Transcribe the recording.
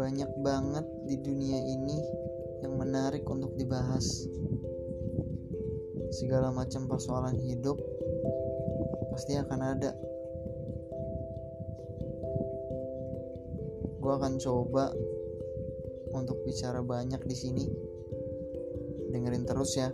banyak banget di dunia ini yang menarik untuk dibahas. Segala macam persoalan hidup pasti akan ada. Gue akan coba untuk bicara banyak di sini. Dengerin terus ya.